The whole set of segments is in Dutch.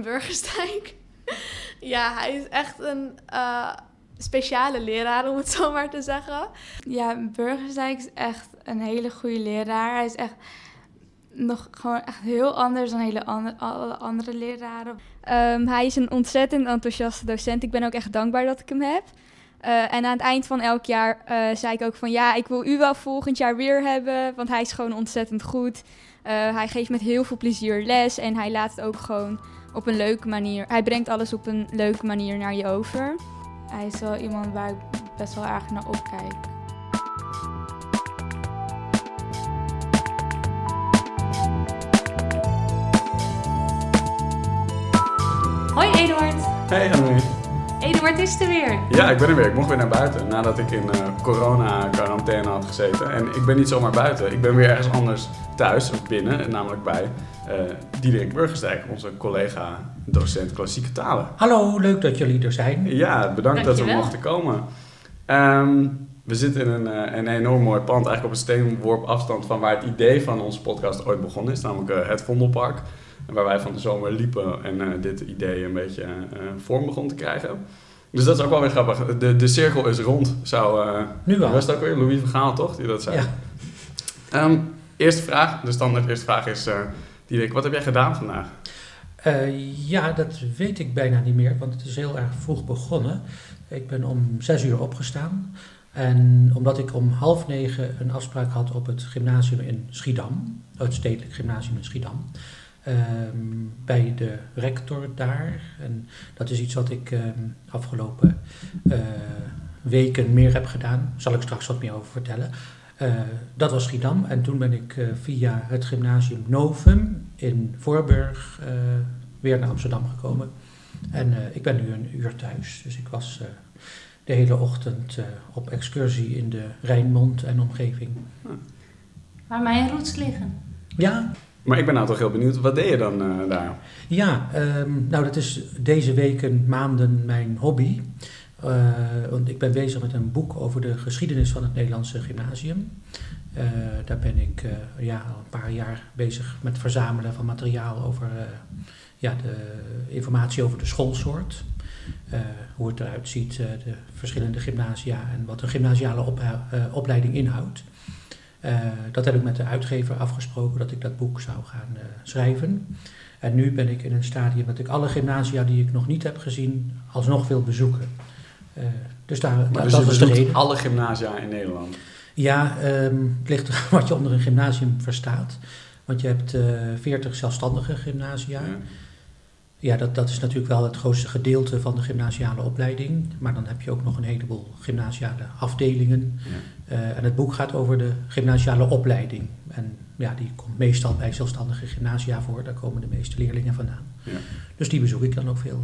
Burgerstein. ja, hij is echt een uh, speciale leraar, om het zo maar te zeggen. Ja, Burgerstein is echt een hele goede leraar. Hij is echt nog gewoon echt heel anders dan hele andere, alle andere leraren. Um, hij is een ontzettend enthousiaste docent. Ik ben ook echt dankbaar dat ik hem heb. Uh, en aan het eind van elk jaar uh, zei ik ook van ja, ik wil u wel volgend jaar weer hebben, want hij is gewoon ontzettend goed. Uh, hij geeft met heel veel plezier les en hij laat het ook gewoon op een leuke manier. Hij brengt alles op een leuke manier naar je over. Hij is wel iemand waar ik best wel erg naar opkijk. Hoi Eduard. Hey. Eduard is er weer. Ja, ik ben er weer. Ik mocht weer naar buiten nadat ik in uh, corona-quarantaine had gezeten. En ik ben niet zomaar buiten. Ik ben weer ergens anders thuis, of binnen, namelijk bij uh, Diederik Burgerstijk, onze collega docent klassieke talen. Hallo, leuk dat jullie er zijn. Ja, bedankt dat we mochten komen. Um, we zitten in een, uh, een enorm mooi pand, eigenlijk op een steenworp afstand van waar het idee van onze podcast ooit begonnen is, namelijk uh, het Vondelpark. Waar wij van de zomer liepen en uh, dit idee een beetje vorm begon te krijgen. Dus dat is ook wel weer grappig. De, de cirkel is rond, zou... nu al. Was het ook weer Louis van Gaal, toch, die dat zei? Ja. Um, eerste vraag, de standaard eerste vraag is... Diederik, wat heb jij gedaan vandaag? Uh, ja, dat weet ik bijna niet meer, want het is heel erg vroeg begonnen. Ik ben om zes uur opgestaan. En omdat ik om half negen een afspraak had op het gymnasium in Schiedam, het stedelijk gymnasium in Schiedam, um, bij de rector daar. En dat is iets wat ik um, afgelopen uh, weken meer heb gedaan. Daar zal ik straks wat meer over vertellen. Uh, dat was Schiedam. En toen ben ik uh, via het gymnasium Novum in Voorburg weer naar Amsterdam gekomen. En ik ben nu een uur thuis. Dus ik was de hele ochtend op excursie in de Rijnmond en omgeving. Waar mijn roots liggen. Ja. Maar ik ben nou toch heel benieuwd, wat deed je dan daar? Ja, um, nou dat is deze weken, maanden mijn hobby. Uh, want ik ben bezig met een boek over de geschiedenis van het Nederlandse gymnasium. Uh, daar ben ik uh, ja, al een paar jaar bezig met verzamelen van materiaal over ja, de informatie over de schoolsoort. hoe het eruit ziet, de verschillende gymnasia en wat een gymnasiale op, opleiding inhoudt. Dat heb ik met de uitgever afgesproken dat ik dat boek zou gaan schrijven. En nu ben ik in een stadium dat ik alle gymnasia die ik nog niet heb gezien, alsnog wil bezoeken. Uh, dus daar, maar dat, dus dat je is de bezoekt reden. alle gymnasia in Nederland? Ja, um, het ligt er wat je onder een gymnasium verstaat. Want je hebt uh, 40 zelfstandige gymnasia. Ja, ja dat, dat is natuurlijk wel het grootste gedeelte van de gymnasiale opleiding. Maar dan heb je ook nog een heleboel gymnasiale afdelingen. Ja. Uh, en het boek gaat over de gymnasiale opleiding. En ja, die komt meestal bij zelfstandige gymnasia voor. Daar komen de meeste leerlingen vandaan. Ja. Dus die bezoek ik dan ook veel.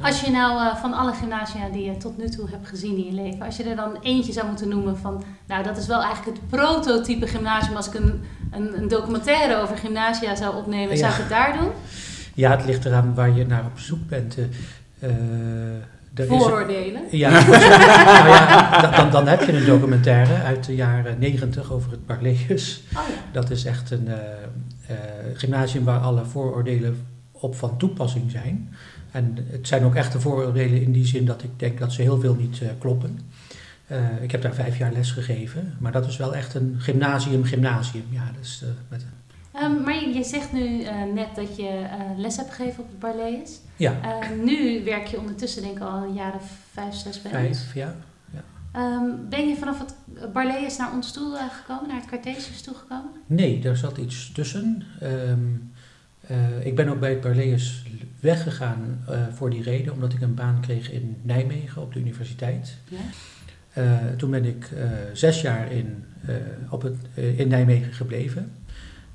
Als je nou uh, van alle gymnasia die je tot nu toe hebt gezien in je leven, als je er dan eentje zou moeten noemen van, nou dat is wel eigenlijk het prototype gymnasium. Als ik een, een, een documentaire over gymnasia zou opnemen, ja. zou ik het daar doen? Ja, het ligt eraan waar je naar op zoek bent. Uh, Vooroordelen? Is, ja, nou ja dan, dan heb je een documentaire uit de jaren negentig over het Barleus. Oh ja. Dat is echt een uh, uh, gymnasium waar alle vooroordelen op van toepassing zijn. En het zijn ook echte vooroordelen in die zin dat ik denk dat ze heel veel niet uh, kloppen. Uh, ik heb daar vijf jaar les gegeven, maar dat is wel echt een gymnasium-gymnasium. Ja, dus, met um, maar je, je zegt nu uh, net dat je les hebt gegeven op het Barlees. Ja. nu werk je ondertussen denk ik al een jaar of vijf, zes bij Vijf, ons. ja. ja. Um, ben je vanaf het Barlees naar ons toe gekomen, naar het Cartesius toegekomen? Nee, daar zat iets tussen. Um, ik ben ook bij het Barleus weggegaan voor die reden, omdat ik een baan kreeg in Nijmegen op de universiteit. Ja. Toen ben ik zes jaar in, op het, in Nijmegen gebleven.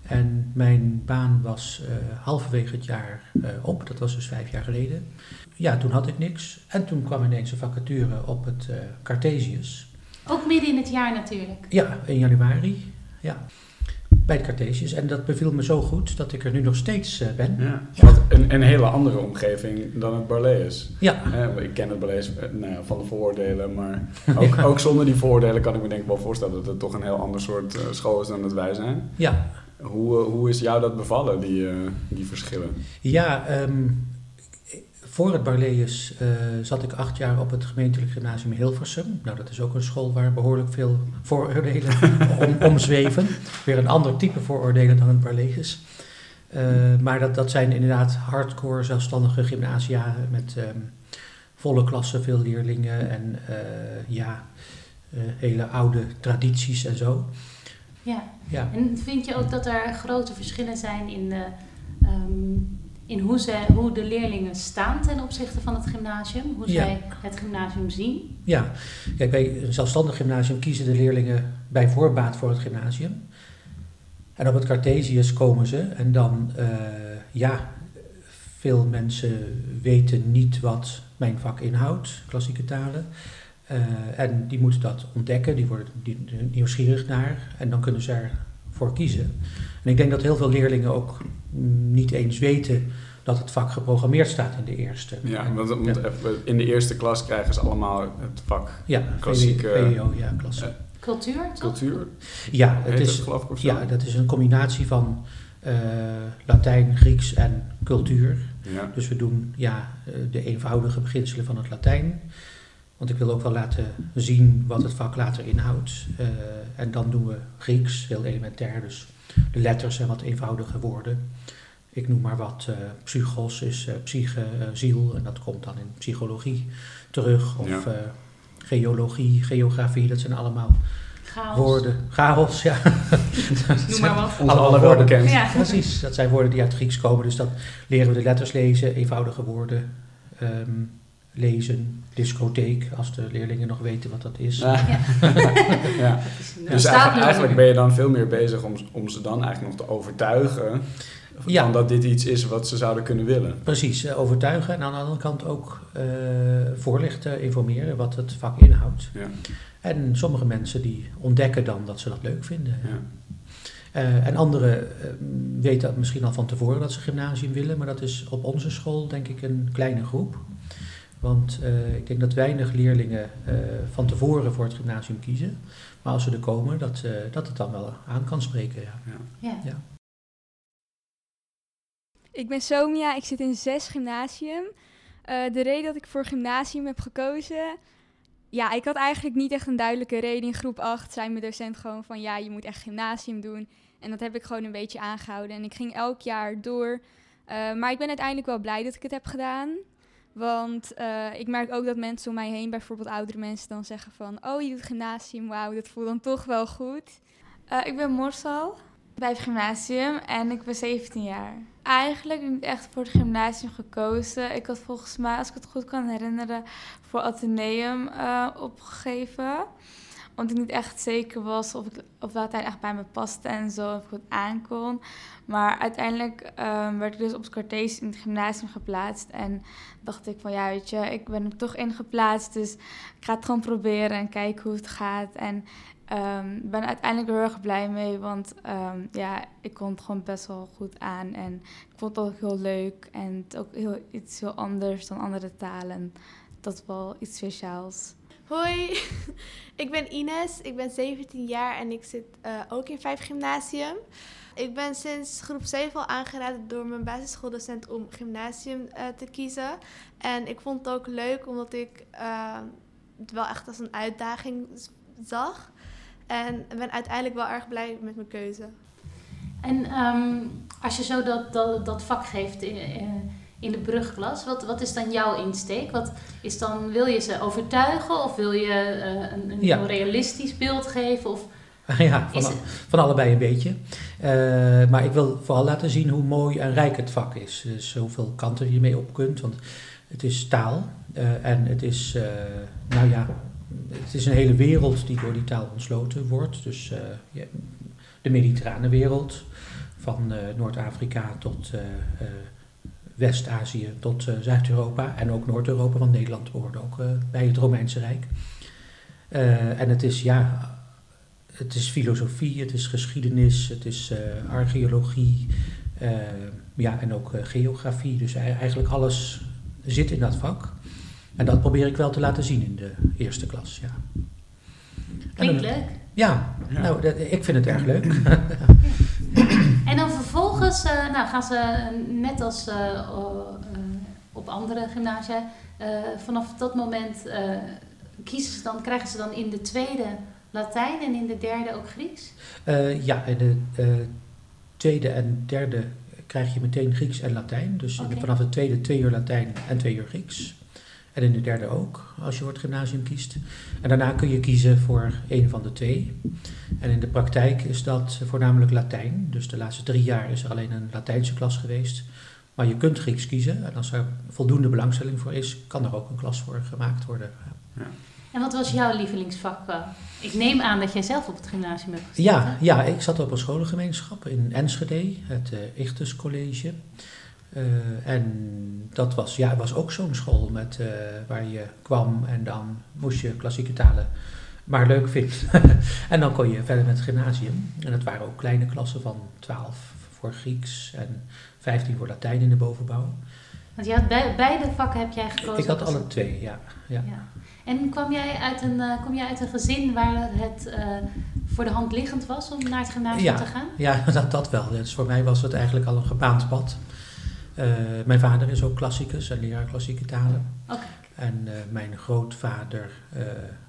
En mijn baan was halverwege het jaar op, dat was dus vijf jaar geleden. Ja, toen had ik niks. En toen kwam ineens een vacature op het Cartesius. Ook midden in het jaar natuurlijk? Ja, in januari. Ja bij de Cartesius. En dat beviel me zo goed dat ik er nu nog steeds uh, ben. Ja. Wat een, een, hele andere omgeving dan het Barlees. Ja. Uh, ik ken het Barlees nou ja, van de vooroordelen, maar ook, ja. ook, zonder die vooroordelen kan ik me denk ik wel voorstellen dat het toch een heel ander soort uh, school is dan dat wij zijn. Ja. Hoe, hoe is jou dat bevallen, die, die verschillen? Ja, um, voor het Barleus eh, zat ik acht jaar op het gemeentelijk gymnasium Hilversum. Nou, dat is ook een school waar behoorlijk veel vooroordelen om, omzweven. Weer een ander type vooroordelen dan het Barleus. Eh, maar dat, dat zijn inderdaad hardcore zelfstandige gymnasia met ehm, volle klassen, veel leerlingen en eh, ja, eh, hele oude tradities en zo. Ja. Ja. En vind je ook dat er grote verschillen zijn in, de, ehm, in hoe, ze, hoe de leerlingen staan ten opzichte van het gymnasium? Hoe Ja. zij het gymnasium zien? Ja, kijk, bij een zelfstandig gymnasium kiezen de leerlingen bij voorbaat voor het gymnasium. En op het Cartesius komen ze en dan, eh, ja, veel mensen weten niet wat mijn vak inhoudt, klassieke talen. Eh, en die moeten dat ontdekken, die worden die, die- nieuwsgierig naar en dan kunnen ze ervoor kiezen. En ik denk dat heel veel leerlingen ook mm, niet eens weten dat het vak geprogrammeerd staat in de eerste. Ja, En- want want Ja. even, in de eerste klas krijgen ze allemaal het vak Ja, Klassieke- VWO, ja, klasse. eh, Cultuur, toch? cultuur. Ja, het is, ik ja, dat is een combinatie van eh, Latijn, Grieks en cultuur. Ja. Dus we doen ja, eh, de eenvoudige beginselen van het Latijn. Want ik wil ook wel laten zien wat het vak later inhoudt. Eh, en dan doen we Grieks, heel elementair. Dus de letters en wat eenvoudige woorden. Ik noem maar wat. eh psychos is eh, psyche, ziel. En dat komt dan in psychologie terug. Of Ja. eh, geologie, geografie. Dat zijn allemaal Chaos. woorden. Chaos, ja. Noem maar wat. Wel woorden. bekend. Ja. Precies, dat zijn woorden die uit Grieks komen. Dus dan leren we de letters lezen, eenvoudige woorden ehm, lezen, discotheek, als de leerlingen nog weten wat dat is. Ja. Ja. Dus eigenlijk, ben je dan veel meer bezig om, om ze dan eigenlijk nog te overtuigen Ja. van dat dit iets is wat ze zouden kunnen willen. Precies, eh, overtuigen en aan de andere kant ook eh, voorlichten, informeren wat het vak inhoudt. Ja. En sommige mensen die ontdekken dan dat ze dat leuk vinden. Ja. Eh, en anderen eh, weten misschien al van tevoren dat ze gymnasium willen, maar dat is op onze school denk ik een kleine groep. Want eh, ik denk dat weinig leerlingen eh, van tevoren voor het gymnasium kiezen. Maar als ze er komen, dat, eh, dat het dan wel aan kan spreken. Ja. Ja. Ik ben Somia, ik zit in zes gymnasium. Eh, de reden dat ik voor gymnasium heb gekozen... Ja, ik had eigenlijk niet echt een duidelijke reden. In groep 8 zei mijn docent gewoon van... Ja, je moet echt gymnasium doen. En dat heb ik gewoon een beetje aangehouden. En ik ging elk jaar door. Eh, maar ik ben uiteindelijk wel blij dat ik het heb gedaan. Want eh, ik merk ook dat mensen om mij heen, bijvoorbeeld oudere mensen, dan zeggen van... Oh, je doet gymnasium, wauw, dat voelt dan toch wel goed. Eh, ik ben Morsal bij het gymnasium en ik ben 17 jaar. Eigenlijk niet echt voor het gymnasium gekozen. Ik had volgens mij, als ik het goed kan herinneren, voor Atheneum eh, opgegeven. Omdat ik niet echt zeker was of, ik, of Latijn echt bij me paste en zo, of ik het. Maar uiteindelijk ehm, werd ik dus op het in het gymnasium geplaatst. En dacht ik van, ja, weet je, ik ben er toch in geplaatst. Dus ik ga het gewoon proberen en kijken hoe het gaat. En Ik ben uiteindelijk heel erg blij mee, want ehm, ja, ik kon het gewoon best wel goed aan. En ik vond het ook heel leuk en ook heel, iets heel anders dan andere talen. Dat is wel iets speciaals. Hoi, ik ben Ines, ik ben 17 jaar en ik zit eh, ook in vijf gymnasium. Ik ben sinds groep 7 al aangeraden door mijn basisschooldocent om gymnasium eh, te kiezen. En ik vond het ook leuk omdat ik eh, het wel echt als een uitdaging zag. En ben uiteindelijk wel erg blij met mijn keuze. En ehm, als je zo dat, dat, dat vak geeft in, de brugklas, wat, wat is dan jouw insteek? Wat is dan, wil je ze overtuigen of wil je eh, een, een Ja. realistisch beeld geven? Of, ja, van, al- van allebei een beetje. Eh, maar ik wil vooral laten zien hoe mooi en rijk het vak is. Dus hoeveel kanten je mee op kunt. Want het is taal eh, en het is, nou ja, het is een hele wereld die door die taal ontsloten wordt. Dus de mediterrane wereld, van Noord-Afrika tot West-Azië tot eh, Zuid-Europa en ook Noord-Europa, want Nederland hoort ook eh, bij het Romeinse Rijk. Eh, en het is, ja, het is filosofie, het is geschiedenis, het is eh, archeologie, eh, ja, en ook eh, geografie. Dus ei- eigenlijk alles zit in dat vak. En dat probeer ik wel te laten zien in de eerste klas, ja. klinkt En dan- leuk. Ja, Ja. nou, dat- ik vind het erg leuk. En dan vervolgens eh, nou, gaan ze net als eh, eh, op andere gymnasia. Eh, vanaf dat moment eh, kiezen ze dan, krijgen ze dan in de tweede Latijn en in de derde ook Grieks? Eh, ja, in de eh, tweede en derde krijg je meteen Grieks en Latijn. Dus vanaf de tweede twee uur Latijn en twee uur Grieks. En in de derde ook, als je voor het gymnasium kiest. En daarna kun je kiezen voor een van de twee. En in de praktijk is dat voornamelijk Latijn. Dus de laatste drie jaar is er alleen een Latijnse klas geweest. Maar je kunt Grieks kiezen. En als er voldoende belangstelling voor is, kan er ook een klas voor gemaakt worden. En wat was jouw lievelingsvak? eh? Ik neem aan dat jij zelf op het gymnasium hebt gezeten. Ja, ja, ik zat op een scholengemeenschap in Enschede, het uh, Ichtus College. Uh, en dat was, ja, was ook zo'n school met, uh, waar je kwam en dan moest je klassieke talen maar leuk vinden. en dan kon je verder met het gymnasium. En het waren ook kleine klassen van 12 voor Grieks en 15 voor Latijn in de bovenbouw. Want je had bij, beide vakken heb jij gekozen? Ik had alle twee, ja. ja. ja. En kwam jij uit een, uh, kom jij uit een gezin waar het uh, voor de hand liggend was om naar het gymnasium ja, te gaan? Ja, dat, dat wel. Dus voor mij was het eigenlijk al een gebaand pad. Uh, mijn vader is ook klassicus en leraar klassieke talen. Okay. En mijn grootvader,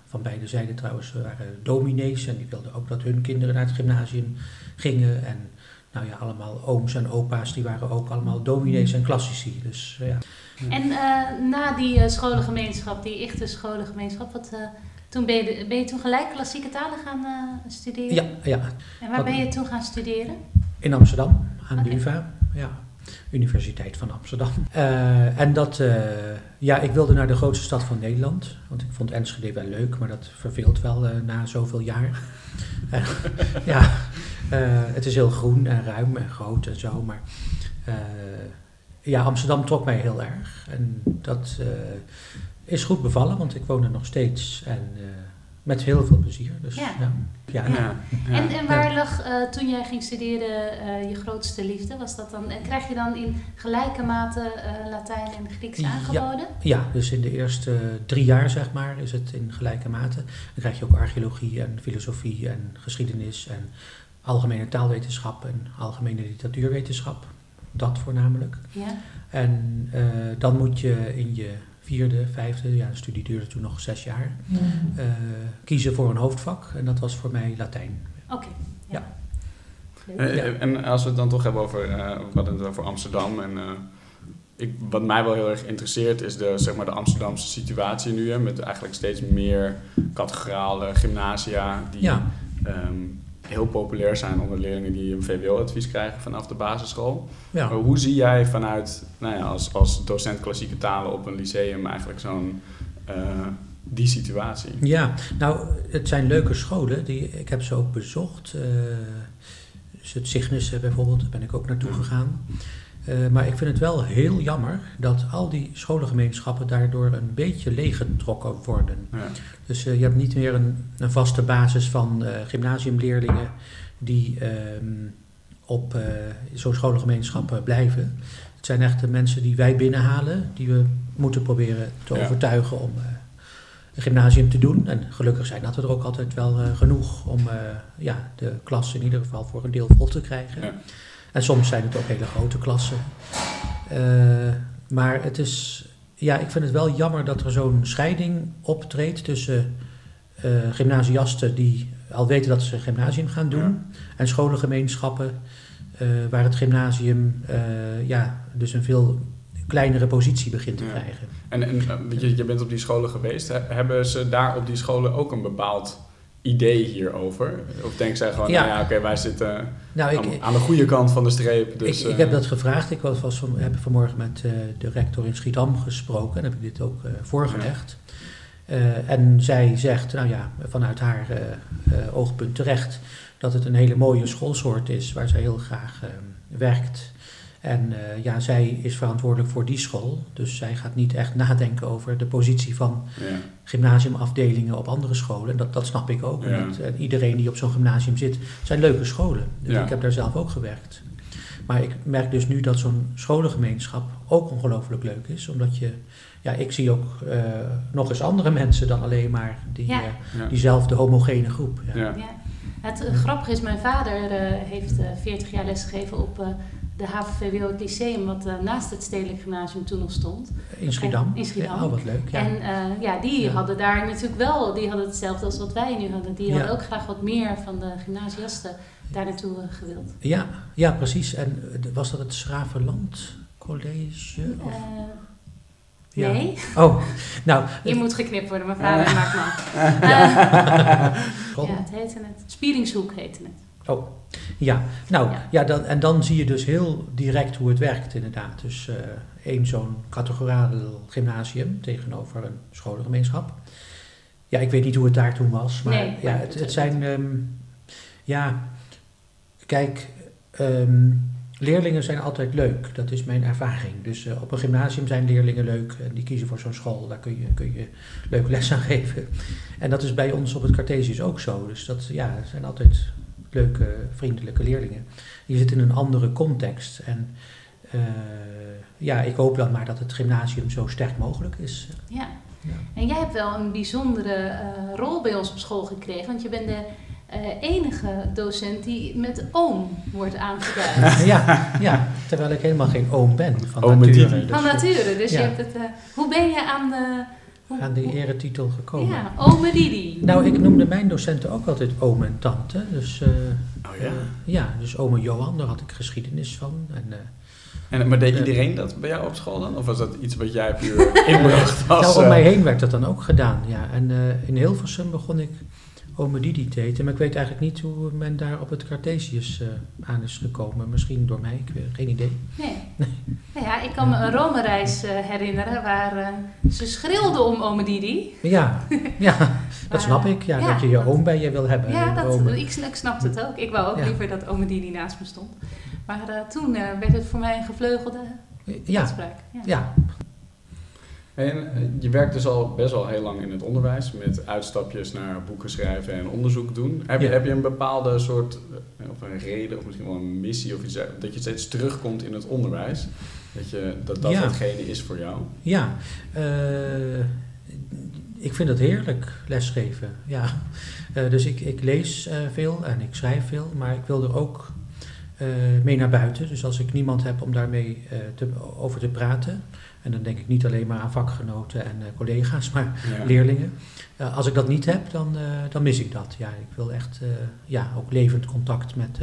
van beide zijden trouwens, waren dominees. En die wilden ook dat hun kinderen naar het gymnasium gingen. En nou ja, allemaal ooms en opa's, die waren ook allemaal dominees en klassici. Dus ja. En na die scholengemeenschap, die echte scholengemeenschap, wat, toen ben, je, ben je toen gelijk klassieke talen gaan studeren? Ja, ja. En waar ben je toen gaan studeren? In Amsterdam, aan okay. de UvA. Ja. Universiteit van Amsterdam. Uh, en dat, uh, ja, ik wilde naar de grootste stad van Nederland. Want ik vond Enschede wel leuk, maar dat verveelt wel uh, na zoveel jaar. ja, het is heel groen en ruim en groot en zo. Maar ja, Amsterdam trok mij heel erg. En dat is goed bevallen, want ik woon er nog steeds. En met heel veel plezier. Dus, ja. ja. Ja, ja. En, en waar lag uh, toen jij ging studeren uh, je grootste liefde? Was dat dan, en krijg je dan in gelijke mate uh, Latijn en Grieks aangeboden? Ja, ja, dus in de eerste drie jaar zeg maar is het in gelijke mate. Dan krijg je ook archeologie en filosofie en geschiedenis en algemene taalwetenschap en algemene literatuurwetenschap. Dat voornamelijk. Ja. En dan moet je in je vierde, vijfde, ja, de studie duurde toen nog zes jaar, uh, kiezen voor een hoofdvak. En dat was voor mij Latijn. Oké. Okay, ja. ja. Uh, en als we het dan toch hebben over, uh, we hadden het over Amsterdam. En ik, wat mij wel heel erg interesseert is de, zeg maar, de Amsterdamse situatie nu. Hè, met eigenlijk steeds meer categorale gymnasia die ja. um, heel populair zijn onder leerlingen die een VWO-advies krijgen vanaf de basisschool. Ja. Maar hoe zie jij vanuit, nou ja, als, als docent klassieke talen op een lyceum eigenlijk zo'n, uh, die situatie? Ja, nou, het zijn leuke scholen. Die, ik heb ze ook bezocht. Uh, dus het Cygnus bijvoorbeeld, daar ben ik ook naartoe gegaan. Uh, maar ik vind het wel heel jammer dat al die scholengemeenschappen daardoor een beetje leeggetrokken worden. Ja. Dus uh, je hebt niet meer een, een vaste basis van uh, gymnasiumleerlingen die op zo'n scholengemeenschap blijven. Het zijn echt de mensen die wij binnenhalen, die we moeten proberen te Ja. overtuigen om een gymnasium te doen. En gelukkig zijn dat we er ook altijd wel genoeg om ja, de klas in ieder geval voor een deel vol te krijgen. Ja. En soms zijn het ook hele grote klassen. Uh, maar het is, ja, ik vind het wel jammer dat er zo'n scheiding optreedt tussen uh, gymnasiasten die al weten dat ze een gymnasium gaan doen, Ja. en scholengemeenschappen uh, waar het gymnasium ja, dus een veel kleinere positie begint te Ja. krijgen. En, en weet je, je bent op die scholen geweest. He- hebben ze daar op die scholen ook een bepaald idee hierover? Of denken zij gewoon, Ja. nou ja, oké, wij zitten Nou, aan, aan de goede kant van de streep. Dus, ik, ik eh, heb dat gevraagd. Ik was, was van, heb vanmorgen met eh, de rector in Schiedam gesproken en heb ik dit ook eh, voorgelegd. En zij zegt, nou ja, vanuit haar oogpunt terecht, dat het een hele mooie schoolsoort is waar zij heel graag werkt. En eh, ja, zij is verantwoordelijk voor die school. Dus zij gaat niet echt nadenken over de positie van ja. gymnasiumafdelingen op andere scholen. En dat, dat snap ik ook. Ja. En dat- en iedereen die op zo'n gymnasium zit, zijn leuke scholen. Dus Ja. ik heb daar zelf ook gewerkt. Maar ik merk dus nu dat zo'n scholengemeenschap ook ongelooflijk leuk is. Omdat je, ja, ik zie ook eh, nog eens andere mensen dan alleen maar die, Ja. eh, Ja. diezelfde homogene groep. Ja. Ja. Ja. Het eh, grappige is, mijn vader eh, heeft eh 40 jaar lesgegeven op eh, de HAVO-VWO, het lyceum, wat eh, naast het Stedelijk Gymnasium toen nog stond. In Schiedam. In Schiedam. Ja, oh, wat leuk. Ja. En eh, ja, die Ja. hadden daar natuurlijk wel, die hadden hetzelfde als wat wij nu hadden. Die Ja. hadden ook graag wat meer van de gymnasiasten daar naartoe eh, gewild. ja, ja, precies. En was dat het Schravenland College? Of? Ja. Nee, Oh, nou. hier moet geknipt worden, mevrouw uh, maakt man. God. ja, het heette het. Spieringshoek heette het. Oh, ja. Nou, Ja. ja. dan, en dan zie je dus heel direct hoe het werkt inderdaad. Dus eh één zo'n categoraal gymnasium tegenover een scholengemeenschap. Ja, ik weet niet hoe het daar toen was, maar Nee, ja, het, het is zijn... ehm, ja, kijk, ehm, leerlingen zijn altijd leuk. Dat is mijn ervaring. Dus eh, op een gymnasium zijn leerlingen leuk en die kiezen voor zo'n school. Daar kun je, kun je leuk les aan geven. En dat is bij ons op het Cartesius ook zo. Dus dat ja, zijn altijd leuke, vriendelijke leerlingen. Je zit in een andere context. En eh, ja, ik hoop dan maar dat het gymnasium zo sterk mogelijk is. Ja. Ja. En jij hebt wel een bijzondere eh, rol bij ons op school gekregen, want je bent de eh, enige docent die met oom wordt aangeduid. ja, ja, terwijl ik helemaal geen oom ben van nature. Dus, Van nature, dus Ja. je hebt het... eh, hoe ben je aan de... Aan die eretitel gekomen. Ja, ome Didi. Nou, ik noemde mijn docenten ook altijd oom en tante. Dus eh, Oh ja. eh, ja, dus ome Johan, daar had ik geschiedenis van. En, eh, En, maar deed iedereen dat bij jou op school dan? Of was dat iets wat jij puur inbracht als... nou, om mij heen werd dat dan ook gedaan, ja. En eh, in Hilversum begon ik ome Didi te heten. Maar ik weet eigenlijk niet hoe men daar op het Cartesius eh, aan is gekomen. Misschien door mij, ik weet geen idee. Nee. Nou ja, ik kan me een Rome-reis eh, herinneren waar eh, ze schreeuwde om ome Didi. Ja, ja dat snap ik. Ja, ja, dat je je oom bij je wil hebben. Ja, dat, ik, ik snapte het ook. Ik wou ook Ja. liever dat ome Didi naast me stond. Maar eh, toen eh, werd het voor mij een gevleugelde Ja, uitspraak. Ja. ja, En eh, je werkt dus al best wel heel lang in het onderwijs met uitstapjes naar boeken schrijven en onderzoek doen. Heb, je, Ja. heb je een bepaalde soort, eh, of een reden of misschien wel een missie of iets, dat je steeds terugkomt in het onderwijs? Dat je, dat, dat Ja. hetgene is voor jou? ja. Eh, ik vind het heerlijk, lesgeven. Ja. Dus ik, ik lees veel en ik schrijf veel, maar ik wil er ook mee naar buiten. Dus als ik niemand heb om daarmee te, over te praten, en dan denk ik niet alleen maar aan vakgenoten en eh, collega's, maar Ja. leerlingen. Eh, als ik dat niet heb, dan, eh, dan mis ik dat. Ja, ik wil echt ja, ook levend contact met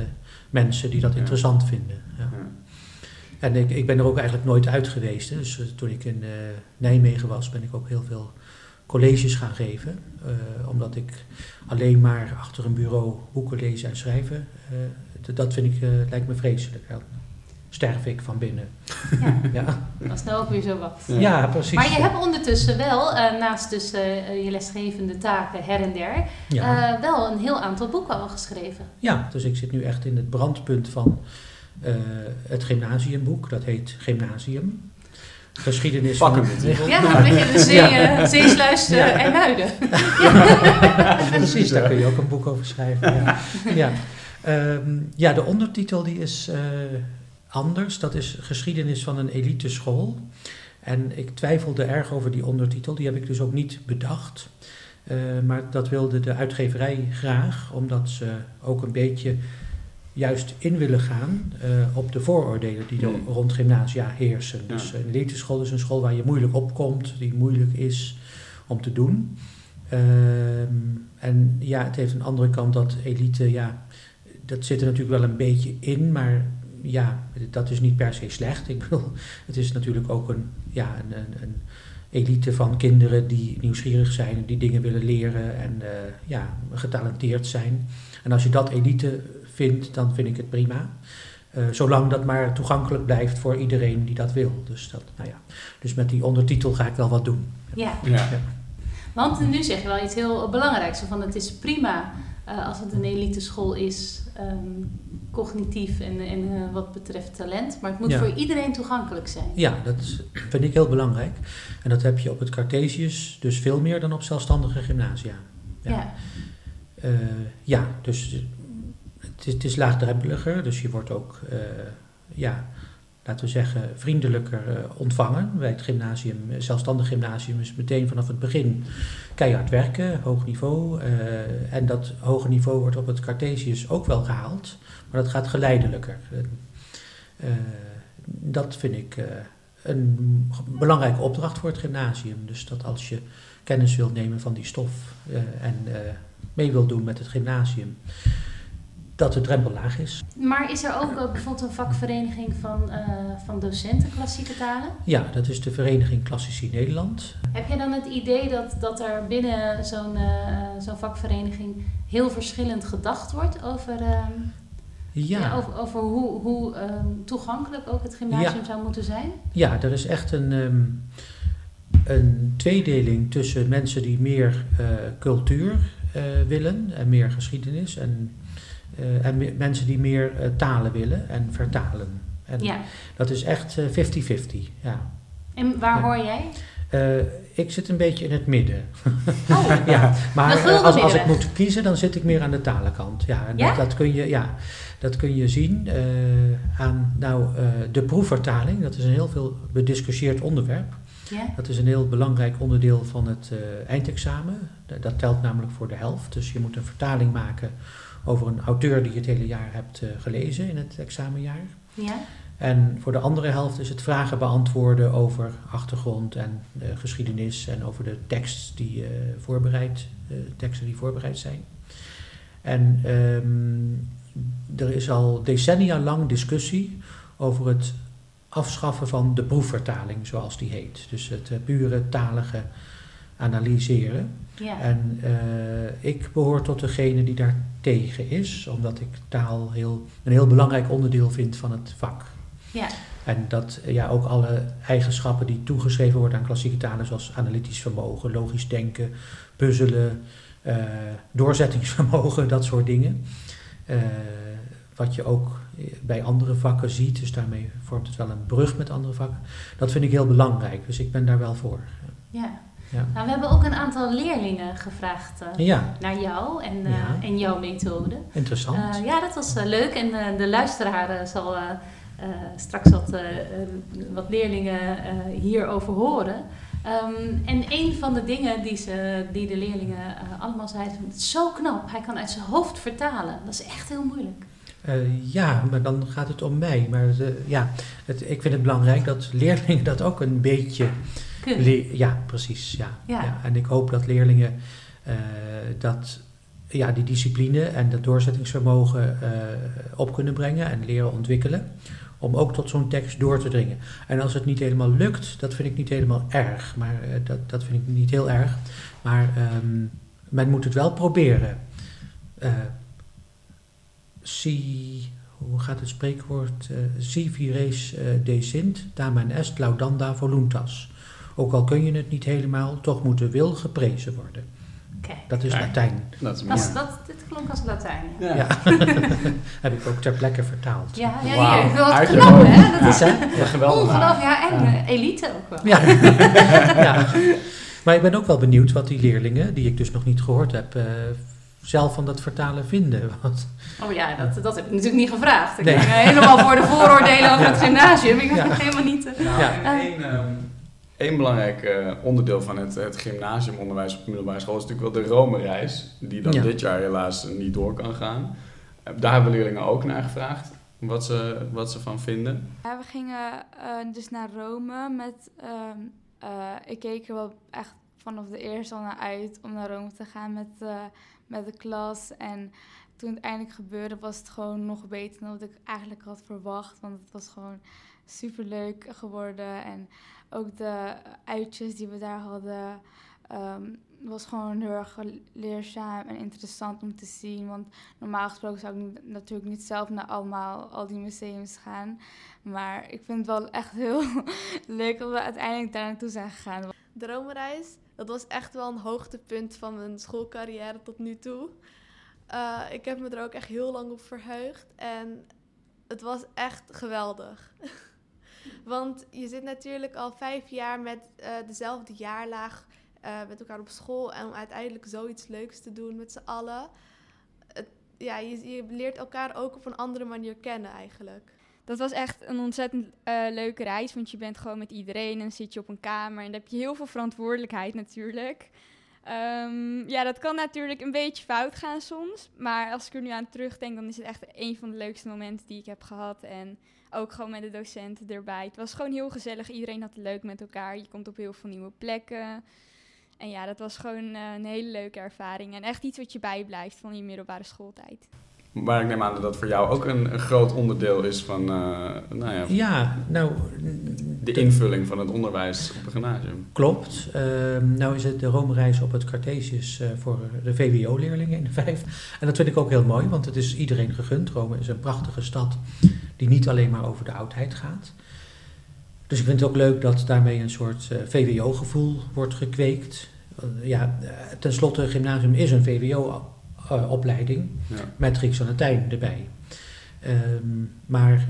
mensen die dat Ja. interessant vinden. Ja. En ik, ik ben er ook eigenlijk nooit uit geweest. Hè. Dus toen ik in Nijmegen was, ben ik ook heel veel colleges gaan geven. Omdat ik alleen maar achter een bureau boeken lezen en schrijven, dat vind ik, lijkt me vreselijk. Dan sterf ik van binnen. Ja, Ja, dat is nou ook weer zo wat. Ja. ja precies. Maar je hebt ondertussen wel, eh, naast dus eh, je lesgevende taken her en der, ja. eh, wel een heel aantal boeken al geschreven. Ja, dus ik zit nu echt in het brandpunt van eh, het gymnasiumboek. Dat heet Gymnasium. Geschiedenis van... titel. Ja, een beetje de zee, Ja. eh, zeesluis eh, Ja. en muiden. Precies, daar kun je ook een boek over schrijven. Ja, ja. Ehm, ja de ondertitel die is eh, anders. Dat is Geschiedenis van een eliteschool. En ik twijfelde erg over die ondertitel. Die heb ik dus ook niet bedacht. Eh, maar dat wilde de uitgeverij graag, omdat ze ook een beetje juist in willen gaan eh, op de vooroordelen die er Hmm. rond gymnasia heersen. Ja. Dus een eliteschool is een school waar je moeilijk opkomt, die moeilijk is om te doen. Ehm, en ja, het heeft een andere kant dat elite, ja, dat zit er natuurlijk wel een beetje in, maar ja, dat is niet per se slecht. Ik bedoel, het is natuurlijk ook een, ja, een, een, een elite van kinderen die nieuwsgierig zijn en die dingen willen leren en eh, ja, getalenteerd zijn. En als je dat elite vindt, dan vind ik het prima. Eh, zolang dat maar toegankelijk blijft voor iedereen die dat wil. Dus, dat, nou ja. dus met die ondertitel ga ik wel wat doen. Ja, Ja. want nu zeg je wel iets heel belangrijks. Van het is prima eh, als het een eliteschool is, ehm, cognitief en, en eh, wat betreft talent. Maar het moet Ja. voor iedereen toegankelijk zijn. Ja, dat vind ik heel belangrijk. En dat heb je op het Cartesius dus veel meer dan op zelfstandige gymnasia. Ja. Ja. Eh, ja, dus het is, het is laagdrempeliger, dus je wordt ook, ja, laten we zeggen, vriendelijker eh, ontvangen. Bij het gymnasium, eh, zelfstandig gymnasium is meteen vanaf het begin keihard werken, hoog niveau. eh, en dat hoge niveau wordt op het Cartesius ook wel gehaald, maar dat gaat geleidelijker. Dat vind ik een belangrijke opdracht voor het gymnasium. Dus dat als je kennis wilt nemen van die stof en mee wilt doen met het gymnasium, dat de drempel laag is. Maar is er ook eh, bijvoorbeeld een vakvereniging van, eh, van docenten klassieke talen? Ja, dat is de Vereniging Klassici Nederland. Heb jij dan het idee dat, dat er binnen zo'n eh, zo'n vakvereniging heel verschillend gedacht wordt over, ehm, Ja, ja, over, over hoe, hoe ehm, toegankelijk ook het gymnasium Ja. zou moeten zijn? ja er is echt een, ehm, een tweedeling tussen mensen die meer eh, cultuur eh, willen en meer geschiedenis en, eh, en me- mensen die meer eh, talen willen en vertalen. En Ja. dat is echt eh, 50-50. ja. En waar Ja. hoor jij? Eh, ik zit een beetje in het midden. Oh, ja, maar eh, als, als ik moet kiezen, dan zit ik meer aan de talenkant. Ja, en Ja? Dat, dat, kun je, ja, dat kun je zien eh, aan nou, eh, de proefvertaling. Dat is een heel veel bediscussieerd onderwerp. ja? Dat is een heel belangrijk onderdeel van het eh, eindexamen. Dat telt namelijk voor de helft. Dus je moet een vertaling maken over een auteur die je het hele jaar hebt eh, gelezen in het examenjaar. ja? En voor de andere helft is het vragen beantwoorden over achtergrond en geschiedenis en over de tekst die, eh, voorbereid, eh, teksten die voorbereid zijn. En ehm, er is al decennia lang discussie over het afschaffen van de proefvertaling, zoals die heet. Dus het pure talige analyseren. Ja. En eh, ik behoor tot degene die daar tegen is, omdat ik taal heel, een heel belangrijk onderdeel vind van het vak. Ja. En dat ja, ook alle eigenschappen die toegeschreven worden aan klassieke talen, zoals analytisch vermogen, logisch denken, puzzelen, eh, doorzettingsvermogen, dat soort dingen. Eh, wat je ook bij andere vakken ziet, dus daarmee vormt het wel een brug met andere vakken. Dat vind ik heel belangrijk, dus ik ben daar wel voor. ja. Ja. Nou, we hebben ook een aantal leerlingen gevraagd eh, Ja, naar jou en, eh, Ja. en jouw methode. interessant. Eh, ja, dat was leuk. En de luisteraar zal straks wat, wat leerlingen hierover horen. Ehm, en een van de dingen die, ze, die de leerlingen allemaal zeiden, het is zo knap, hij kan uit zijn hoofd vertalen. Dat is echt heel moeilijk. Ja, maar dan gaat het om mij. Maar ja, het, ik vind het belangrijk dat leerlingen dat ook een beetje Ja, precies. Ja. Ja. Ja. En ik hoop dat leerlingen eh, dat, ja, die discipline en dat doorzettingsvermogen eh, op kunnen brengen en leren ontwikkelen. Om ook tot zo'n tekst door te dringen. En als het niet helemaal lukt, dat vind ik niet helemaal erg. Maar eh, dat, dat vind ik niet heel erg. Maar ehm, men moet het wel proberen. Si, hoe gaat het spreekwoord? si vires eh, decint, tamen est laudanda voluntas. Ook al kun je het niet helemaal, toch moet de wil geprezen worden. Oké. Dat is. Latijn. Dat is Dat, dit klonk als Latijn. Ja, Ja. Ja. Heb ik ook ter plekke vertaald. ja, ja, ik wil knap, hè? Dat is Ja. Ja, geweldig. ongelooflijk. Ja, en Ja. elite ook wel. Ja. ja. Maar ik ben ook wel benieuwd wat die leerlingen, die ik dus nog niet gehoord heb, eh, zelf van dat vertalen vinden. Want, Oh ja, dat, dat heb ik natuurlijk niet gevraagd. Ik Nee. ben helemaal voor de vooroordelen over Ja. het gymnasium. Ik Ja. helemaal niet... eh, Nou, Ja. en één, één belangrijk eh, onderdeel van het, het gymnasiumonderwijs op de middelbare school is natuurlijk wel de Rome-reis, die dan Ja. dit jaar helaas niet door kan gaan. Eh, daar hebben leerlingen ook naar gevraagd, wat ze, wat ze van vinden. Ja, we gingen eh, dus naar Rome met... ehm, eh, ik keek er wel echt vanaf de eerste al naar uit om naar Rome te gaan met, eh, met de klas. En toen het eindelijk gebeurde was het gewoon nog beter dan wat ik eigenlijk had verwacht. Want het was gewoon super leuk geworden. En ook de uitjes die we daar hadden... ehm, was gewoon heel erg leerzaam en interessant om te zien. Want normaal gesproken zou ik natuurlijk niet zelf naar allemaal al die museums gaan. Maar ik vind het wel echt heel leuk dat we uiteindelijk daar naartoe zijn gegaan. De Rome-reis, dat was echt wel een hoogtepunt van mijn schoolcarrière tot nu toe. Eh, ik heb me er ook echt heel lang op verheugd en het was echt geweldig. Want je zit natuurlijk al vijf jaar met eh, dezelfde jaarlaag eh, met elkaar op school en om uiteindelijk zoiets leuks te doen met z'n allen. Ja, je, je leert elkaar ook op een andere manier kennen eigenlijk. Dat was echt een ontzettend eh, leuke reis, want je bent gewoon met iedereen en zit je op een kamer en dan heb je heel veel verantwoordelijkheid natuurlijk. Ehm, ja, dat kan natuurlijk een beetje fout gaan soms, maar als ik er nu aan terugdenk, dan is het echt een van de leukste momenten die ik heb gehad. En Ook gewoon met de docenten erbij. Het was gewoon heel gezellig. Iedereen had het leuk met elkaar. Je komt op heel veel nieuwe plekken. En ja, dat was gewoon eh, een hele leuke ervaring. En echt iets wat je bijblijft van je middelbare schooltijd. Maar ik neem aan dat dat voor jou ook een, een groot onderdeel is van eh, nou ja, Ja, nou, de invulling van het onderwijs op een gymnasium. klopt. Ehm, nou is het de Rome-reis op het Cartesius eh, voor de VWO-leerlingen in de vijf. En dat vind ik ook heel mooi, want het is iedereen gegund. Rome is een prachtige stad die niet alleen maar over de oudheid gaat. Dus ik vind het ook leuk dat daarmee een soort eh, VWO-gevoel wordt gekweekt. Eh, ja, eh, tenslotte, gymnasium is een VWO-opleiding Ja. met Grieks en Latijn erbij. Ehm, maar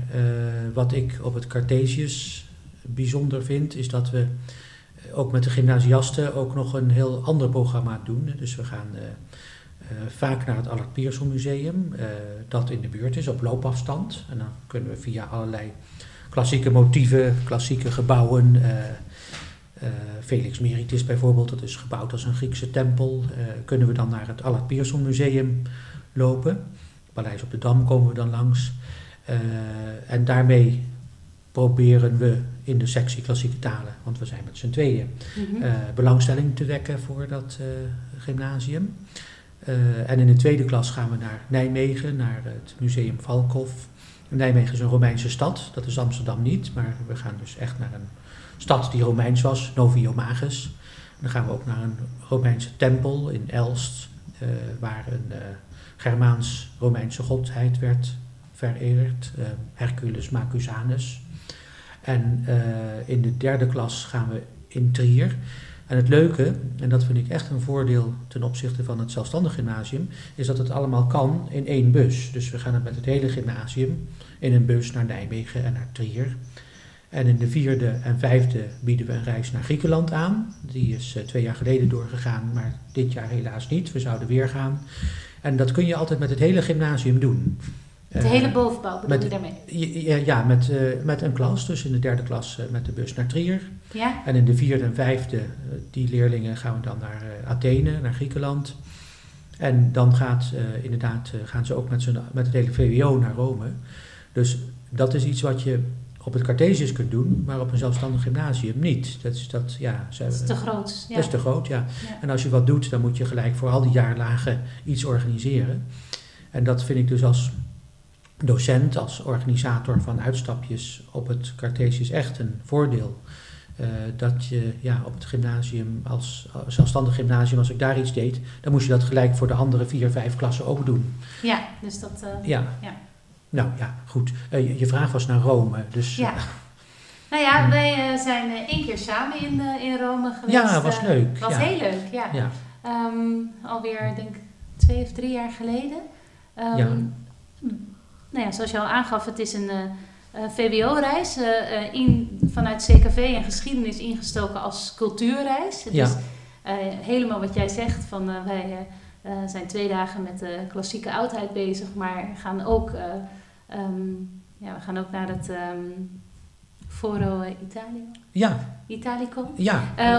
wat ik op het Cartesius bijzonder vind, is dat we eh, ook met de gymnasiasten ook nog een heel ander programma doen. Dus we gaan eh, eh, vaak naar het Allard Pierson Museum, dat in de buurt is, op loopafstand. En dan kunnen we via allerlei klassieke motieven, klassieke gebouwen. eh, Felix Meritis bijvoorbeeld, dat is gebouwd als een Griekse tempel. kunnen we dan naar het Allard Pierson Museum lopen. Paleis op de Dam komen we dan langs. En daarmee proberen we in de sectie klassieke talen, want we zijn met z'n tweeën, Mhm. eh, belangstelling te wekken voor dat eh, gymnasium. Eh, en in de tweede klas gaan we naar Nijmegen, naar het Museum Valkhof. Nijmegen is een Romeinse stad, dat is Amsterdam niet, maar we gaan dus echt naar een stad die Romeins was, Noviomagus. En dan gaan we ook naar een Romeinse tempel in Elst, waar een Germaans-Romeinse godheid werd vereerd, Hercules Macusanus. En eh, in de derde klas gaan we in Trier. En het leuke, en dat vind ik echt een voordeel ten opzichte van het zelfstandig gymnasium, is dat het allemaal kan in één bus. Dus we gaan het met het hele gymnasium in een bus naar Nijmegen en naar Trier. En in de vierde en vijfde bieden we een reis naar Griekenland aan. Die is eh, twee jaar geleden doorgegaan, maar dit jaar helaas niet. We zouden weer gaan. En dat kun je altijd met het hele gymnasium doen. De Eh, hele bovenbouw bedoel met- je daarmee? ja, ja, met, eh, met een klas. Dus in de derde klas eh, met de bus naar Trier. Ja? En in de vierde en vijfde, die leerlingen gaan we dan naar Athene, naar Griekenland. En dan gaat, inderdaad, gaan ze ook met, met het hele VWO naar Rome. Dus dat is iets wat je op het Cartesius kunt doen, maar op een zelfstandig gymnasium niet. Dat is, dat, ja, ze- Dat is te groot. Ja. dat is te groot, ja. Ja. En als je wat doet, dan moet je gelijk voor al die jaarlagen iets organiseren. En dat vind ik dus als docent, als organisator van uitstapjes op het Cartesius echt een voordeel. Eh, dat je ja, op het gymnasium, als als zelfstandig gymnasium, als ik daar iets deed, dan moest je dat gelijk voor de andere vier, vijf klassen ook doen. Ja, dus dat... eh, Ja. Ja. Nou ja, goed. Eh, je, je vraag was naar Rome, dus... Ja. eh, Nou ja, wij eh, zijn eh, één keer samen in, eh, in Rome geweest. Ja, was eh, leuk, Was ja. heel leuk, ja. ja. Ehm, alweer, denk ik, twee of drie jaar geleden. Ehm, Ja. Nou ja, zoals je al aangaf, het is een eh, eh, VWO-reis. eh, eh, in, vanuit CKV en geschiedenis ingestoken als cultuurreis. Het Ja. is helemaal wat jij zegt, van wij zijn twee dagen met de klassieke oudheid bezig, maar gaan ook, eh, ehm, ja, we gaan ook naar het ehm, Foro Italia, Ja, Italico. ja.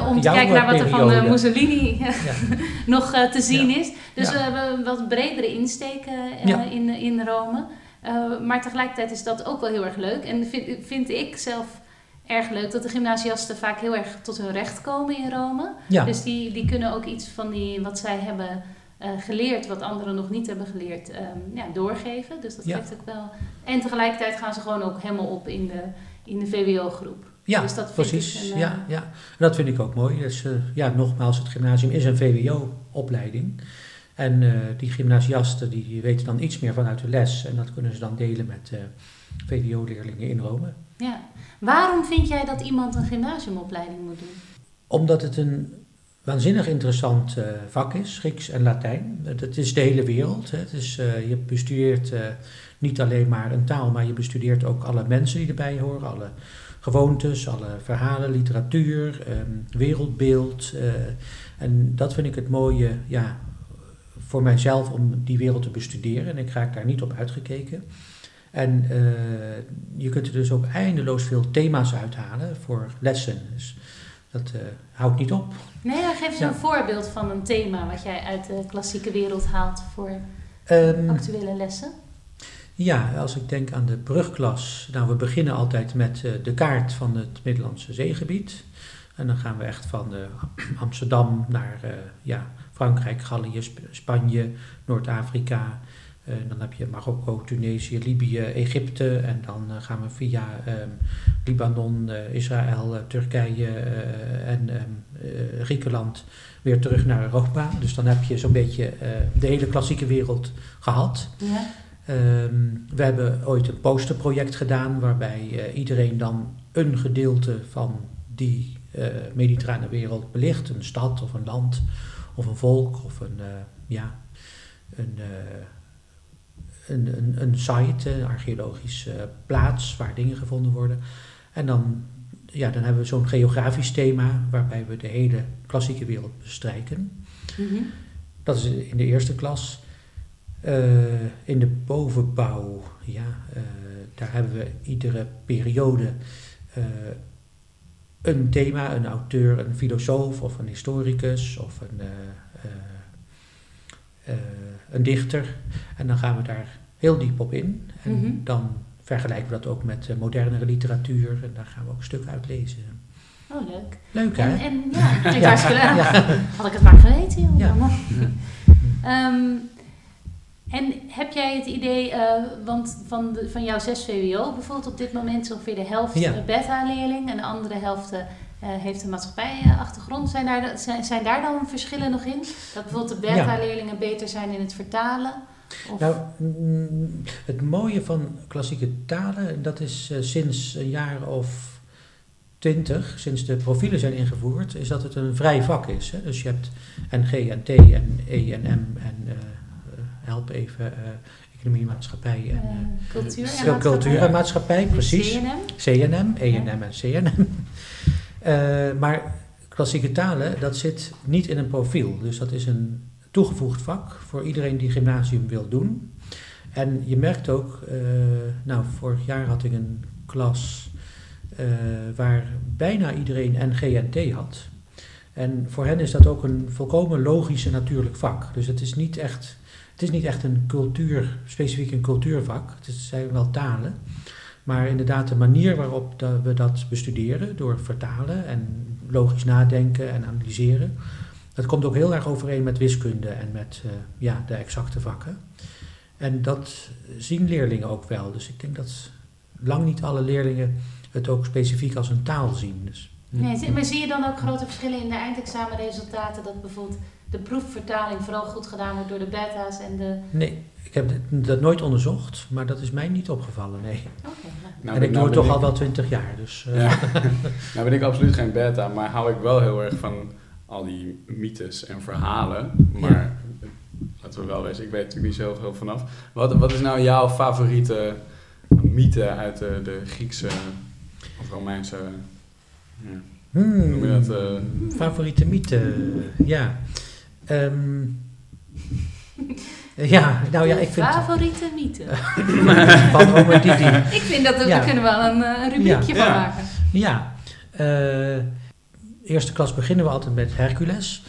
Om te Jouw, kijken naar wat er van. Mussolini Ja. nog te zien Ja. is. Dus we hebben een wat bredere insteek Ja. in, in Rome. Eh, maar tegelijkertijd is dat ook wel heel erg leuk. En vind, vind ik zelf erg leuk dat de gymnasiasten vaak heel erg tot hun recht komen in Rome. Ja. Dus die, die kunnen ook iets van die, wat zij hebben eh, geleerd, wat anderen nog niet hebben geleerd, ehm, ja, doorgeven. Dus dat Ja. geeft ook wel. En tegelijkertijd gaan ze gewoon ook helemaal op in de, in de VWO-groep. Ja, Dus dat precies. een, eh, ja, ja. En dat vind ik ook mooi. Dus, eh, ja, nogmaals, het gymnasium is een VWO-opleiding. En eh, die gymnasiasten die weten dan iets meer vanuit de les. En dat kunnen ze dan delen met eh, VWO-leerlingen in Rome. Ja. Waarom vind jij dat iemand een gymnasiumopleiding moet doen? Omdat het een waanzinnig interessant eh, vak is, Grieks en Latijn. Het het is de hele wereld. Hè. Het is, je bestudeert niet alleen maar een taal, maar je bestudeert ook alle mensen die erbij horen. Alle gewoontes, alle verhalen, literatuur, ehm, wereldbeeld. en dat vind ik het mooie ja, voor mijzelf om die wereld te bestuderen. En ik raak daar niet op uitgekeken. En eh, je kunt er dus ook eindeloos veel thema's uithalen voor lessen. Dus dat eh, houdt niet op. Nee, dan geef eens Ja. een voorbeeld van een thema wat jij uit de klassieke wereld haalt voor Ehm, actuele lessen. Ja, als ik denk aan de brugklas, nou we beginnen altijd met eh, de kaart van het Middellandse zeegebied. En dan gaan we echt van Amsterdam naar ja, Frankrijk, Gallië, Sp- Spanje, Noord-Afrika. Eh, dan heb je Marokko, Tunesië, Libië, Egypte. En dan eh, gaan we via ehm, Libanon, eh, Israël, Turkije en ehm, eh, Griekenland weer terug naar Europa. Dus dan heb je zo'n beetje de hele klassieke wereld gehad. Ja. Ehm, we hebben ooit een posterproject gedaan waarbij iedereen dan een gedeelte van die mediterrane wereld belicht. Een stad of een land of een volk of een, eh, ja, een, eh, een, een, een site, een archeologische plaats waar dingen gevonden worden. En dan, ja, dan hebben we zo'n geografisch thema waarbij we de hele klassieke wereld bestrijken. Mhm. Dat is in de eerste klas. Eh, in de bovenbouw, ja, daar hebben we iedere periode een thema, een auteur, een filosoof of een historicus of een, eh, eh, eh, een dichter. En dan gaan we daar heel diep op in. En Mhm. dan vergelijken we dat ook met modernere literatuur en daar gaan we ook een stuk uit lezen. Oh, leuk. Leuk En, hè? en ja, klinkt Ja. hartstikke leuk. Ja. Had ik het maar geweten, joh. Ja. En heb jij het idee, eh, want van, de, van jouw 6 VWO bijvoorbeeld op dit moment ongeveer de helft Ja. eh, beta-leerling en de andere helft eh, heeft een maatschappijachtergrond. Zijn daar, zijn, zijn daar dan verschillen nog in? Dat bijvoorbeeld de Ja. beta-leerlingen beter zijn in het vertalen? Of, Nou, mm, het mooie van klassieke talen, dat is sinds een jaar of twintig, sinds de profielen zijn ingevoerd, is dat het een vrij vak is. Hè? Dus je hebt NG en T en E en M en help even, eh, economie, maatschappij en eh, eh, cultuur en maatschappij? cultuur en maatschappij, precies. CNM? CNM, ENM en CNM. Maar klassieke talen, dat zit niet in een profiel. Dus dat is een toegevoegd vak voor iedereen die gymnasium wil doen. En je merkt ook, nou vorig jaar had ik een klas waar bijna iedereen NG en T had. En voor hen is dat ook een volkomen logisch en natuurlijk vak. Dus het is niet echt, is niet echt een cultuur, specifiek een cultuurvak. Het zijn wel talen. Maar inderdaad, de manier waarop we dat bestuderen, door vertalen en logisch nadenken en analyseren, dat komt ook heel erg overeen met wiskunde en met eh, ja, de exacte vakken. En dat zien leerlingen ook wel. Dus ik denk dat lang niet alle leerlingen het ook specifiek als een taal zien. Dus, Nee, maar zie je dan ook grote verschillen in de eindexamenresultaten? Dat bijvoorbeeld de proefvertaling vooral goed gedaan wordt door de beta's en de... nee, ik heb dat- nooit onderzocht, maar dat is mij niet opgevallen. Nee. Oké, nou. Nou, en ik nou doe het toch ik- al wel twintig jaar. Dus, eh, Ja. nou ben ik absoluut geen beta, maar hou ik wel heel erg van al die mythes en verhalen. Maar laten we wel wezen, ik weet natuurlijk niet zo heel vanaf. Wat, wat is nou jouw favoriete mythe uit de, de Griekse of Romeinse... Ja, hoe hmm, noem je dat? eh, Favoriete mythe, ja. Ehm, ja, nou ja, ik vind... Favoriete mythe. Van Homer Didi. Ik vind dat we, Ja. kunnen wel een, eh, een rubriekje Ja. van Ja. maken. Ja, eh, eerste klas beginnen we altijd met Hercules.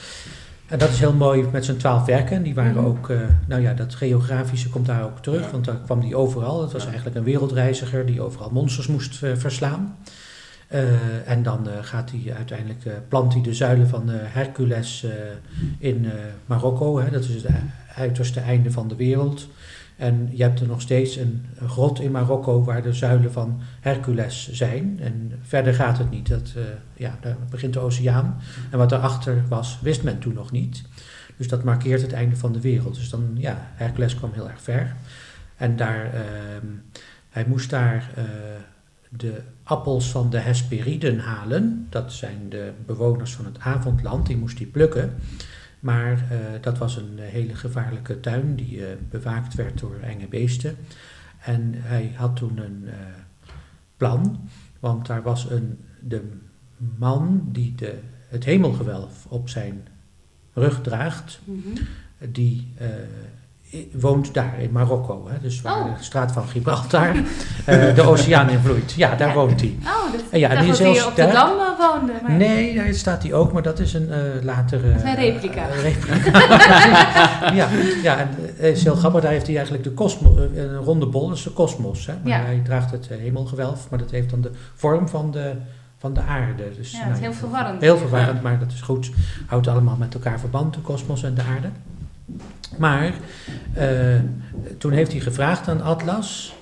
En dat is heel mooi met zijn twaalf werken. Die waren Mhm. ook, eh, nou ja, dat geografische komt daar ook terug, Ja. want daar kwam die overal. Het was Ja. eigenlijk een wereldreiziger die overal monsters moest verslaan. Eh, en dan eh, gaat hij uiteindelijk, eh, plant hij de zuilen van Hercules in Marokko. Hè, dat is het uiterste einde van de wereld. En je hebt er nog steeds een, grot in Marokko waar de zuilen van Hercules zijn. En verder gaat het niet. Dat, ja, daar begint de oceaan. En wat erachter was, wist men toen nog niet. Dus dat markeert het einde van de wereld. Dus dan, ja, Hercules kwam heel erg ver. En daar, ehm, hij moest daar de appels van de Hesperiden halen. Dat zijn de bewoners van het avondland, die moest hij plukken. Maar eh, dat was een hele gevaarlijke tuin die eh, bewaakt werd door enge beesten. En hij had toen een eh, plan, want daar was een, de man die de, het hemelgewelf op zijn rug draagt, Mhm. die woont daar in Marokko. Hè, dus waar Oh. de straat van Gibraltar eh, de oceaan invloeit. Ja, daar Ja. woont hij. Oh, dat, En ja, die is dat hij op de. Dam eh, woonde. Maar... Nee, daar staat hij ook, maar dat is een eh latere... is een replica. replica. ja, ja, en het is heel grappig. Daar heeft hij eigenlijk de kosmos, een ronde bol, dat is de kosmos. Hè? Maar Ja. hij draagt het hemelgewelf, maar dat heeft dan de vorm van de, van de aarde. Dus, Ja, nou het is heel verwarrend. Heel verwarrend, maar dat is goed. Houdt allemaal met elkaar verband, de kosmos en de aarde. Maar eh, toen heeft hij gevraagd aan Atlas.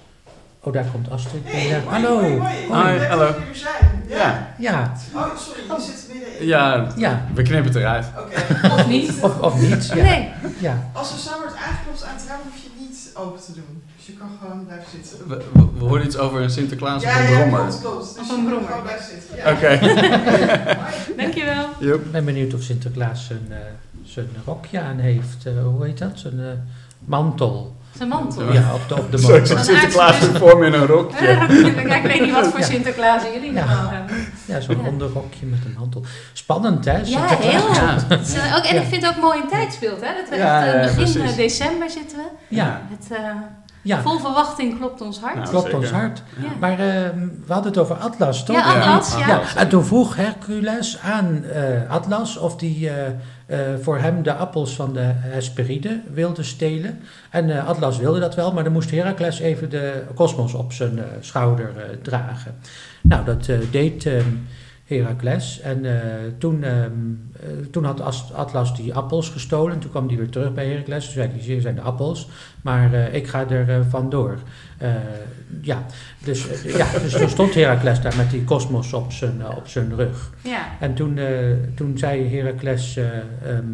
Oh, daar komt Astrid. Ja, Hallo. Hoi, hallo. Ja. Ja, Ja, Oh, sorry, je zit midden in. ja, ja. we knippen het eruit. Oké. Of niet? Of, of niet. Ja. Nee. ja. Als er samen wordt aangeklopt aan het raam, hoef je het niet open te doen. Dus je kan gewoon blijven zitten. We, we, we hoorden iets over een Sinterklaas of een brommer. klopt, klopt. Dus Of een kan brommer. gewoon blijven zitten. Ja. Oké. Dankjewel. Yup. Ik ben benieuwd of Sinterklaas zijn, eh, zijn rokje aan heeft. Eh, hoe heet dat? Zijn eh, mantel. Zijn mantel. Ja, op de, op de Zo, mantel. zag Sinterklaas voor me in een rokje. ik weet niet wat voor Ja. Sinterklaas jullie Ja. normaal hebben. Ja, zo'n Ja. onderrokje met een mantel. Spannend, hè? Ja, heel. Ja. Eh, ook, en Ja. ik vind het ook mooi in tijd speelt, hè? Dat we Ja, echt, ja, begin precies. december zitten we. Ja, Het, eh, ja. Vol verwachting klopt ons hart. Nou, klopt zeker. ons hart. Ja. Maar eh, we hadden het over Atlas, toch? Ja, Atlas, ja. Ja, en toen vroeg Hercules aan eh, Atlas of die eh, eh, voor hem de appels van de Hesperide wilde stelen. En eh, Atlas wilde dat wel, maar dan moest Heracles even de kosmos op zijn eh, schouder dragen. Nou, dat deed ehm, Heracles. En toen, ehm, eh, toen had As- Atlas die appels gestolen. Toen kwam hij weer terug bij Heracles. Toen zei hij, hier zijn de appels, maar ik ga er vandoor. Eh, ja, dus, eh, ja, dus toen stond Heracles daar met die kosmos op zijn, eh, op zijn rug. Ja. En toen, toen zei Heracles, eh, ehm,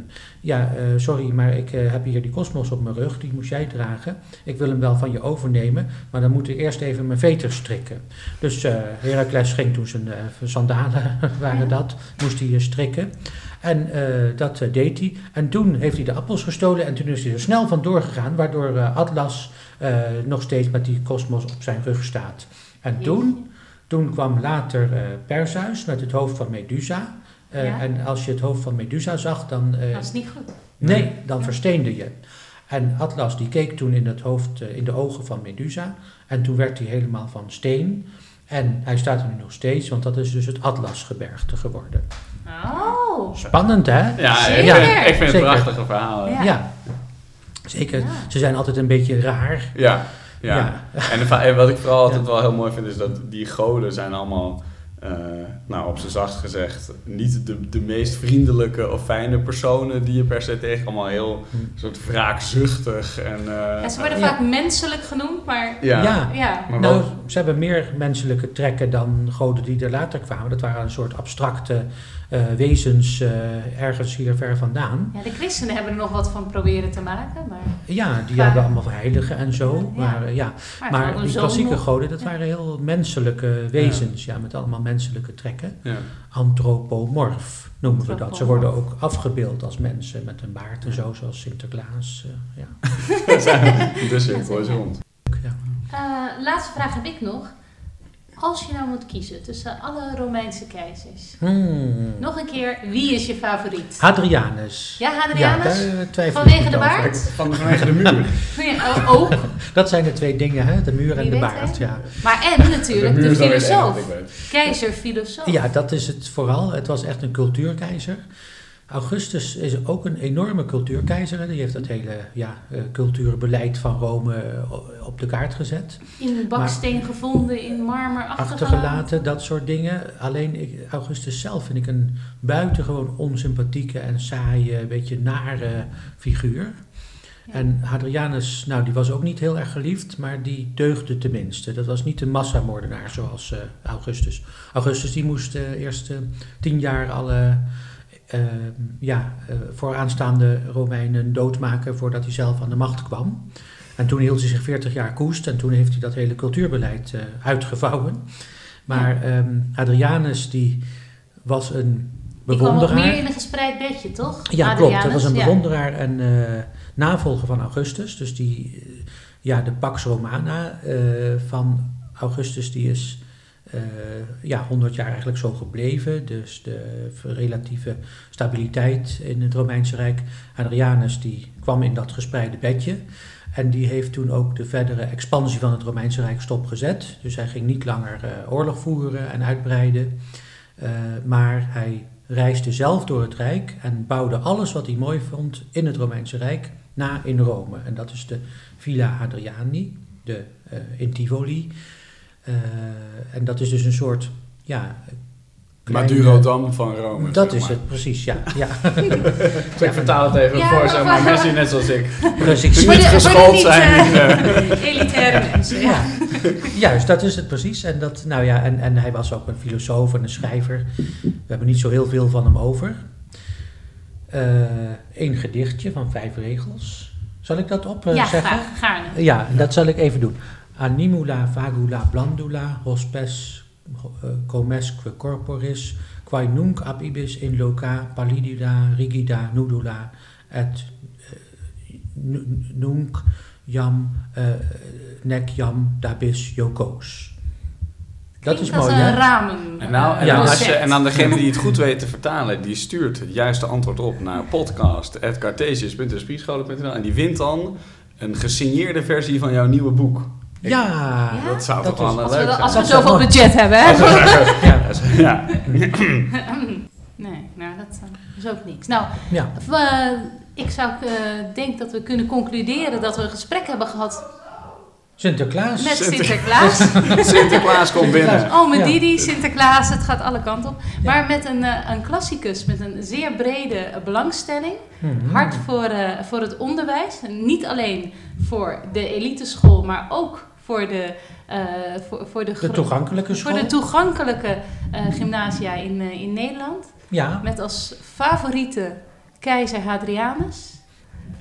ja, sorry, maar ik heb hier die kosmos op mijn rug, die moest jij dragen. Ik wil hem wel van je overnemen, maar dan moet ik eerst even mijn veters strikken. Dus Heracles ging toen zijn sandalen, waren dat, moest hij strikken. En dat deed hij. En toen heeft hij de appels gestolen en toen is hij er snel vandoor gegaan, waardoor Atlas nog steeds met die kosmos op zijn rug staat. En toen, toen kwam later eh Perseus met het hoofd van Medusa. Eh, Ja. En als je het hoofd van Medusa zag, dan... eh, Dat is niet goed. nee, dan versteende je. En Atlas die keek toen in, het hoofd, eh, in de ogen van Medusa. En toen werd hij helemaal van steen. En hij staat er nu nog steeds, want dat is dus het Atlasgebergte geworden. Oh. Spannend, hè? Ja, ik vind, ik vind het prachtige verhalen. Ja. Ja. Zeker. Ja. Ze zijn altijd een beetje raar. Ja, ja. Ja. En, wat ik vooral altijd Ja. wel heel mooi vind, is dat die goden zijn allemaal, eh, nou op z'n zacht gezegd, niet de, de meest vriendelijke of fijne personen die je per se tegen. Allemaal heel Hm. soort wraakzuchtig en... eh, Ja, ze worden vaak menselijk genoeg, maar ja. Ja. ja. Maar Nou, ze hebben meer menselijke trekken dan goden die er later kwamen. Dat waren een soort abstracte wezens eh, ergens hier ver vandaan. Ja, de christenen hebben er nog wat van proberen te maken, maar, Ja, die Ja. hadden allemaal heiligen en zo. Ja. Maar, eh, ja. maar, maar gewoon die klassieke nog. goden, dat Ja. waren heel menselijke wezens. Ja. met allemaal menselijke trekken. ja. Anthropomorf noemen we dat. Ze worden ook afgebeeld als mensen met een baard en zo, zoals Sinterklaas. eh, ja. cirkel is rond. Ja. Eh, laatste vraag heb ik nog. Als je nou moet kiezen tussen alle Romeinse keizers, Hmm. nog een keer, wie is je favoriet? Hadrianus. Ja, Ja, Hadrianus? daar eh, Vanwege de baard? Van, vanwege de muur. Ja, oh, ook. Dat zijn de twee dingen, hè? de muur en Wie de weet, baard. Ja. Maar en natuurlijk de, enige filosoof. wat ik weet. Keizer, filosoof. ja, dat is het vooral. Het was echt een cultuurkeizer. Augustus is ook een enorme cultuurkeizer. hè. Die heeft dat hele ja, eh, cultuurbeleid van Rome eh, op de kaart gezet. In baksteen gevonden, in marmer achtergelaten. achtergelaten, dat soort dingen. Alleen ik, Augustus zelf vind ik een buitengewoon onsympathieke en saaie, beetje nare figuur. Ja. En Hadrianus, nou, die was ook niet heel erg geliefd, maar die deugde tenminste. Dat was niet een massamoordenaar zoals eh, Augustus. Augustus die moest de eerste tien jaar alle ja, eh, vooraanstaande Romeinen doodmaken voordat hij zelf aan de macht kwam. En toen hield hij zich 40 jaar koest en toen heeft hij dat hele cultuurbeleid eh, uitgevouwen. Maar ehm, Hadrianus die was een Die kwam nog bewonderaar. meer in een gespreid bedje, toch? Ja, klopt. Hij was een ja. bewonderaar en eh, navolger van Augustus. Dus die, ja, de Pax Romana van Augustus, die is eh, ja, 100 jaar eigenlijk zo gebleven. Dus de relatieve stabiliteit in het Romeinse Rijk. Hadrianus die kwam in dat gespreide bedje. En die heeft toen ook de verdere expansie van het Romeinse Rijk stopgezet. Dus hij ging niet langer eh, oorlog voeren en uitbreiden. Eh, maar hij reisde zelf door het Rijk en bouwde alles wat hij mooi vond in het Romeinse Rijk na in Rome. En dat is de Villa Hadriani, de, in Tivoli. Eh, en dat is dus een soort, ja... kleine- Madurodam van Rome. Dat zeg is maar. het, precies, ja. ja. Dus ik vertaal het even Ja, voor zeg maar mensen net zoals ik. De- voor de geschoold zijn. eh, eh, Elitaire mensen, ja. Ja, juist, dat is het precies. En, dat, nou ja, en, en hij was ook een filosoof en een schrijver. We hebben niet zo heel veel van hem over. Eén gedichtje van vijf regels. Zal ik dat op eh, ja, zeggen? graag, gaarne. Ja, dat zal ik even doen. Animula vagula blandula hospes eh, comesque corporis quae nunc ab ibis in loca pallidida rigida nudula et eh, nu- nunc jam eh, nec jam dabis jocos. Dat is mooi, een ramen. En, nou, en, Ja, als je- en aan degene die het goed weet te vertalen, die stuurt het juiste antwoord op naar podcast.cartesius.spiescholen.nl en die wint dan een gesigneerde versie van jouw nieuwe boek. Ik- Ja, Ja? Dat zou Dat toch wel leuk zijn. als we zoveel budget hebben, hè? ja, Ja. Nee, nou, dat eh, is ook niks. Nou, ja. we- ik zou eh denk dat we kunnen concluderen dat we een gesprek hebben gehad Sinterklaas. met Sinter- Sinterklaas. Sinterklaas komt binnen. Oh, met Ja. Didi, Sinterklaas, het gaat alle kanten op. Ja. Maar met een, eh, een klassicus, met een zeer brede belangstelling. Mhm. Hard voor, eh, voor het onderwijs. En niet alleen voor de eliteschool, maar ook voor de, eh, voor, voor de, toegankelijke school. voor de toegankelijke eh, gymnasia in, eh, in Nederland. ja, Met als favoriete keizer Hadrianus.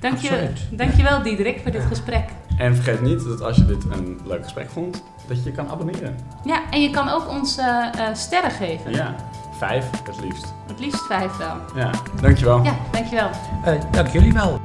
Dank je, dankjewel Diederik voor dit Ja. gesprek. En vergeet niet dat als je dit een leuk gesprek vond, dat je je kan abonneren. Ja, en je kan ook ons eh, eh, sterren geven. Ja, vijf het liefst. Het liefst vijf wel. Ja, dankjewel. Ja, dankjewel. eh, dank jullie wel.